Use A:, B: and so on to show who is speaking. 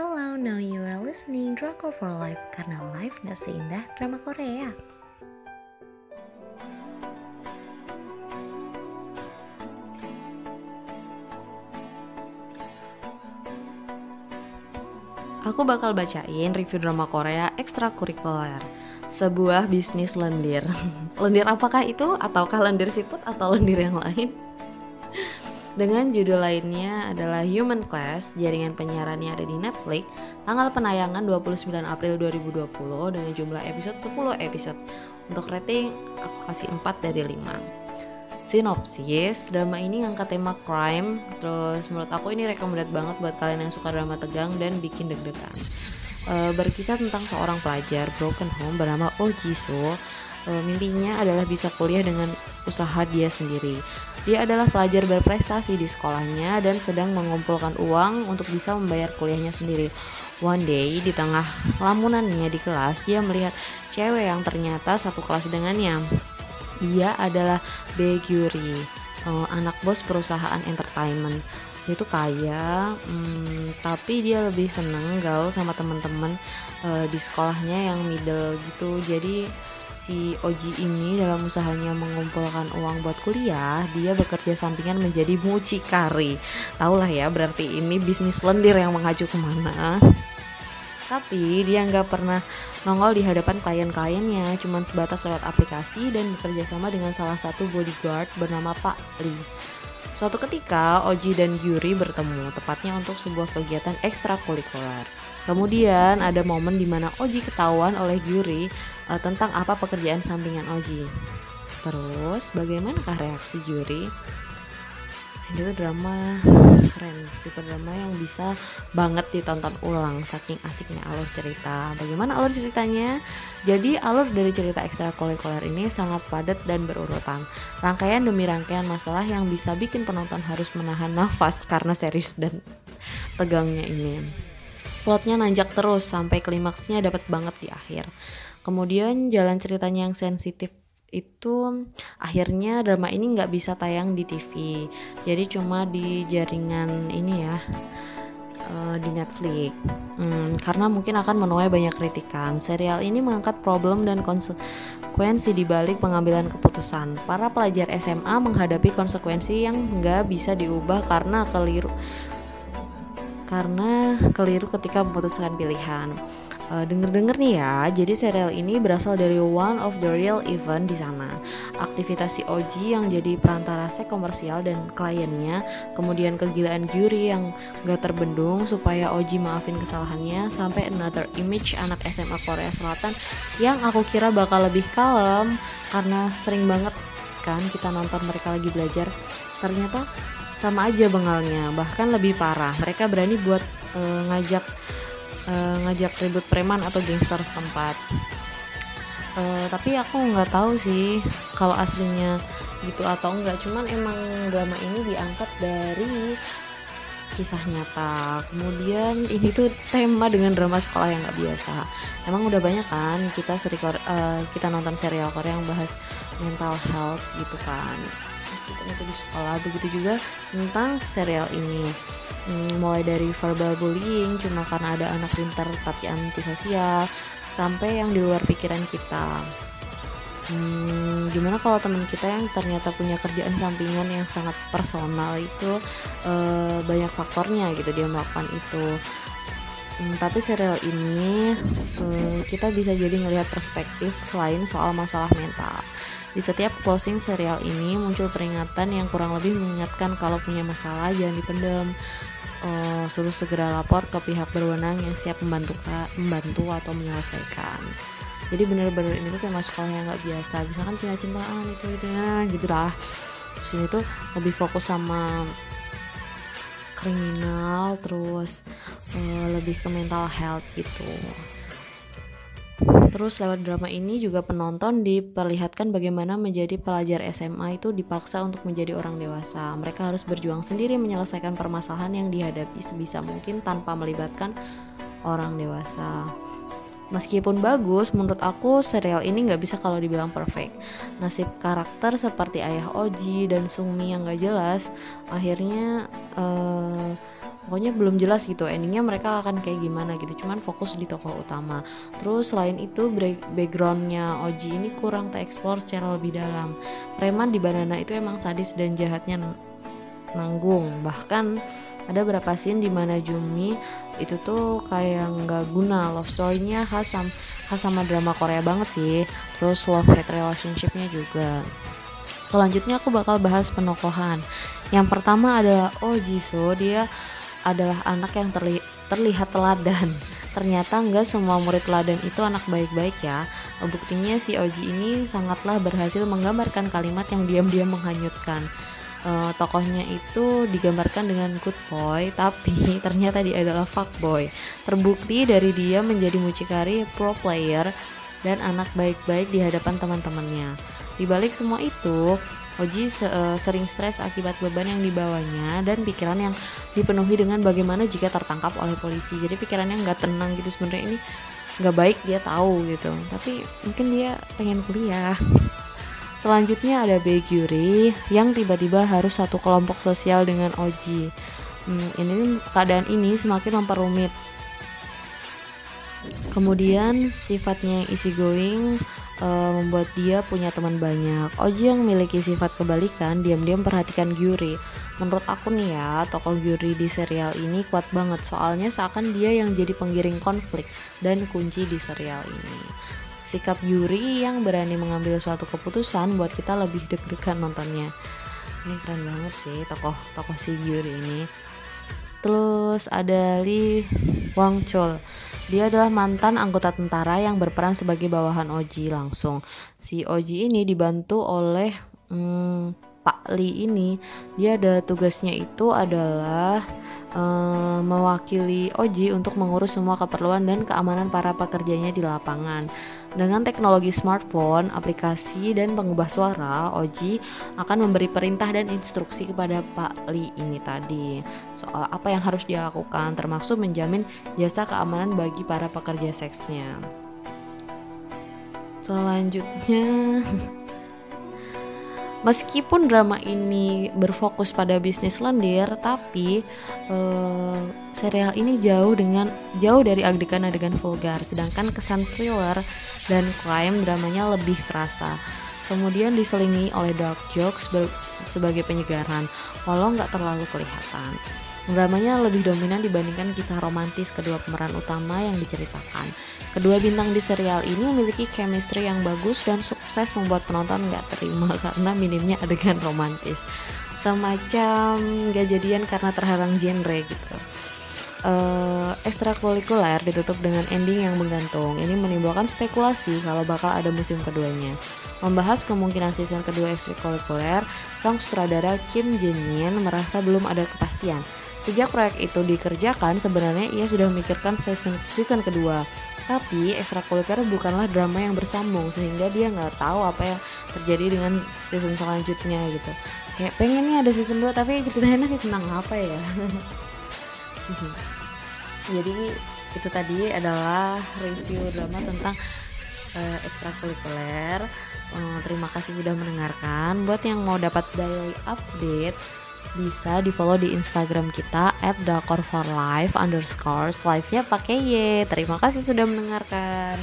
A: Hello, now you are listening Drakor for Life karena life gak seindah drama Korea.
B: Aku bakal bacain review drama Korea ekstrakurikuler Sebuah bisnis lendir Lendir apakah itu? Ataukah lendir siput atau lendir yang lain? Dengan judul lainnya adalah Human Class, jaringan penyiaran yang ada di Netflix, tanggal penayangan 29 April 2020 dengan jumlah episode 10 episode. Untuk rating, aku kasih 4 dari 5. Sinopsis, drama ini ngangkat tema crime, terus menurut aku ini recommended banget buat kalian yang suka drama tegang dan bikin deg-degan. E, berkisah tentang seorang pelajar broken home bernama Oh Jisoo e, mimpinya adalah bisa kuliah dengan usaha dia sendiri. Dia adalah pelajar berprestasi di sekolahnya dan sedang mengumpulkan uang untuk bisa membayar kuliahnya sendiri. One day, di tengah lamunannya di kelas, dia melihat cewek yang ternyata satu kelas dengannya. Dia adalah Beguri, uh, anak bos perusahaan entertainment. Dia itu kaya, hmm, tapi dia lebih seneng gaul sama teman-teman uh, di sekolahnya yang middle gitu. Jadi si Oji ini dalam usahanya mengumpulkan uang buat kuliah, dia bekerja sampingan menjadi mucikari. Taulah ya, berarti ini bisnis lendir yang mengacu ke mana. Tapi dia nggak pernah nongol di hadapan klien-kliennya, cuman sebatas lewat aplikasi dan bekerja sama dengan salah satu bodyguard bernama Pak Lee. Suatu ketika, Oji dan Gyuri bertemu, tepatnya untuk sebuah kegiatan ekstrakurikuler. Kemudian ada momen di mana Oji ketahuan oleh Gyuri uh, tentang apa pekerjaan sampingan Oji. Terus, bagaimanakah reaksi Gyuri? Itu drama keren tipe drama yang bisa banget ditonton ulang saking asiknya alur cerita. Bagaimana alur ceritanya? Jadi alur dari cerita ekstrakurikuler ini sangat padat dan berurutan. Rangkaian demi rangkaian masalah yang bisa bikin penonton harus menahan nafas karena serius dan tegangnya ini. Plotnya nanjak terus sampai klimaksnya dapat banget di akhir. Kemudian jalan ceritanya yang sensitif itu akhirnya drama ini nggak bisa tayang di TV jadi cuma di jaringan ini ya uh, di Netflix. Hmm, karena mungkin akan menuai banyak kritikan. Serial ini mengangkat problem dan konsekuensi di balik pengambilan keputusan. Para pelajar SMA menghadapi konsekuensi yang nggak bisa diubah karena keliru karena keliru ketika memutuskan pilihan uh, denger-denger nih ya, jadi serial ini berasal dari one of the real event di sana. Aktivitas si Oji yang jadi perantara sek komersial dan kliennya, kemudian kegilaan Gyuri yang gak terbendung supaya Oji maafin kesalahannya, sampai another image anak SMA Korea Selatan yang aku kira bakal lebih kalem karena sering banget kan kita nonton mereka lagi belajar. Ternyata sama aja bengalnya, bahkan lebih parah. Mereka berani buat uh, ngajak uh, ngajak ribut preman atau gangster setempat. Uh, tapi aku nggak tahu sih kalau aslinya gitu atau enggak cuman emang drama ini diangkat dari kisah nyata. Kemudian ini tuh tema dengan drama sekolah yang nggak biasa. Emang udah banyak kan kita seri uh, kita nonton serial Korea yang bahas mental health gitu kan. Meskipun itu di sekolah begitu juga tentang serial ini hmm, mulai dari verbal bullying cuma karena ada anak pintar tapi antisosial sampai yang di luar pikiran kita. Hmm, gimana kalau teman kita yang ternyata punya kerjaan sampingan yang sangat personal itu uh, banyak faktornya gitu dia melakukan itu hmm, tapi serial ini uh, kita bisa jadi ngelihat perspektif lain soal masalah mental. Di setiap closing serial ini muncul peringatan yang kurang lebih mengingatkan kalau punya masalah jangan dipendam. Uh, suruh segera lapor ke pihak berwenang yang siap membantu membantu atau menyelesaikan. Jadi bener-bener ini tuh tema sekolah yang nggak biasa. Misalkan cinta-cintaan itu itu ya gitu lah terus ini tuh lebih fokus sama kriminal terus uh, lebih ke mental health gitu Terus lewat drama ini juga penonton diperlihatkan bagaimana menjadi pelajar SMA itu dipaksa untuk menjadi orang dewasa. Mereka harus berjuang sendiri menyelesaikan permasalahan yang dihadapi sebisa mungkin tanpa melibatkan orang dewasa. Meskipun bagus, menurut aku serial ini nggak bisa kalau dibilang perfect. Nasib karakter seperti ayah Oji dan Sungmi yang nggak jelas, akhirnya uh, pokoknya belum jelas gitu endingnya mereka akan kayak gimana gitu. Cuman fokus di tokoh utama. Terus selain itu backgroundnya Oji ini kurang tereksplor secara lebih dalam. Preman di Banana itu emang sadis dan jahatnya nanggung. Bahkan ada beberapa scene di mana Jumi itu tuh kayak nggak guna love story-nya khas sama, khas sama drama Korea banget sih. Terus love hate relationship-nya juga. Selanjutnya aku bakal bahas penokohan. Yang pertama adalah Oh Jisoo dia adalah anak yang terli terlihat teladan. Ternyata nggak semua murid teladan itu anak baik-baik ya. Buktinya si Oji ini sangatlah berhasil menggambarkan kalimat yang diam-diam menghanyutkan uh, tokohnya itu digambarkan dengan good boy tapi ternyata dia adalah fuck boy terbukti dari dia menjadi mucikari pro player dan anak baik-baik di hadapan teman-temannya di balik semua itu Oji uh, sering stres akibat beban yang dibawanya dan pikiran yang dipenuhi dengan bagaimana jika tertangkap oleh polisi. Jadi pikirannya nggak tenang gitu sebenarnya ini nggak baik dia tahu gitu. Tapi mungkin dia pengen kuliah. Selanjutnya ada Beguri yang tiba-tiba harus satu kelompok sosial dengan Oji. Hmm, ini keadaan ini semakin memperumit. Kemudian sifatnya isi going uh, membuat dia punya teman banyak. Oji yang memiliki sifat kebalikan diam-diam perhatikan Gyuri. Menurut aku nih ya, tokoh Gyuri di serial ini kuat banget soalnya seakan dia yang jadi penggiring konflik dan kunci di serial ini sikap Yuri yang berani mengambil suatu keputusan buat kita lebih deg-degan nontonnya. Ini keren banget sih tokoh tokoh si Yuri ini. Terus ada Lee Wang Chul. Dia adalah mantan anggota tentara yang berperan sebagai bawahan Oji langsung. Si Oji ini dibantu oleh hmm, Pak Lee ini. Dia ada tugasnya itu adalah uh, mewakili Oji untuk mengurus semua keperluan dan keamanan para pekerjanya di lapangan. Dengan teknologi smartphone, aplikasi, dan pengubah suara, Oji akan memberi perintah dan instruksi kepada Pak Li ini tadi soal apa yang harus dia lakukan, termasuk menjamin jasa keamanan bagi para pekerja seksnya. Selanjutnya Meskipun drama ini berfokus pada bisnis lendir, tapi uh, serial ini jauh dengan jauh dari adegan-adegan vulgar, sedangkan kesan thriller dan crime dramanya lebih kerasa. Kemudian diselingi oleh dark jokes sebagai penyegaran, walau nggak terlalu kelihatan. Dramanya lebih dominan dibandingkan kisah romantis kedua pemeran utama yang diceritakan. Kedua bintang di serial ini memiliki chemistry yang bagus dan sukses membuat penonton nggak terima karena minimnya adegan romantis. Semacam gak jadian karena terhalang genre gitu. Uh, ekstrakurikuler ditutup dengan ending yang menggantung. Ini menimbulkan spekulasi kalau bakal ada musim keduanya. Membahas kemungkinan season kedua ekstrakurikuler, sang sutradara Kim Jin Min merasa belum ada kepastian Sejak proyek itu dikerjakan, sebenarnya ia sudah memikirkan season, season kedua. Tapi ekstrakurikuler bukanlah drama yang bersambung sehingga dia nggak tahu apa yang terjadi dengan season selanjutnya gitu. Kayak pengennya ada season 2 tapi ceritanya nanti tentang apa ya? Jadi itu tadi adalah review drama tentang uh, ekstrakurikuler. Uh, terima kasih sudah mendengarkan. Buat yang mau dapat daily update bisa di follow di Instagram kita at for life underscore live nya pakai y terima kasih sudah mendengarkan